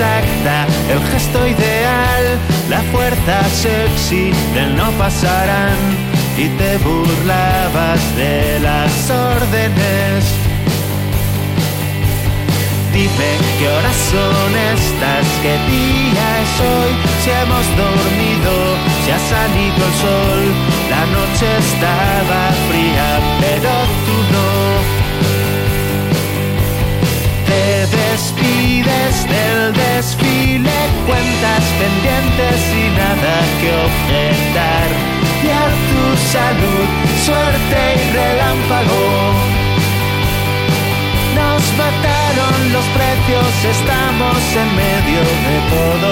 Exacta, el gesto ideal, la fuerza sexy del no pasarán y te burlabas de las órdenes. Dime qué horas son estas, qué día es hoy, si hemos dormido, si ha salido el sol, la noche estaba despides del desfile, cuentas pendientes y nada que objetar. Y a tu salud, suerte y relámpago nos mataron los precios, estamos en medio de todo,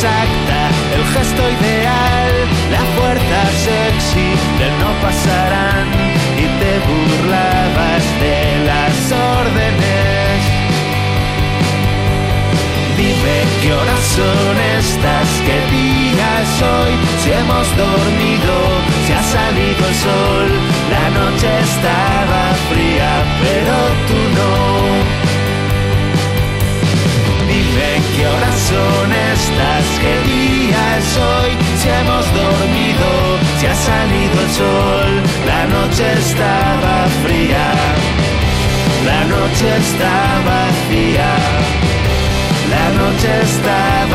exacta, el gesto ideal, la fuerza sexy del no pasarán son estas, qué día es hoy, si hemos dormido, si ha salido el sol, la noche estaba fría, pero tú no. Dime qué horas son estas, qué día es hoy, si hemos dormido, si ha salido el sol, la noche estaba fría. La noche está vacía, la noche está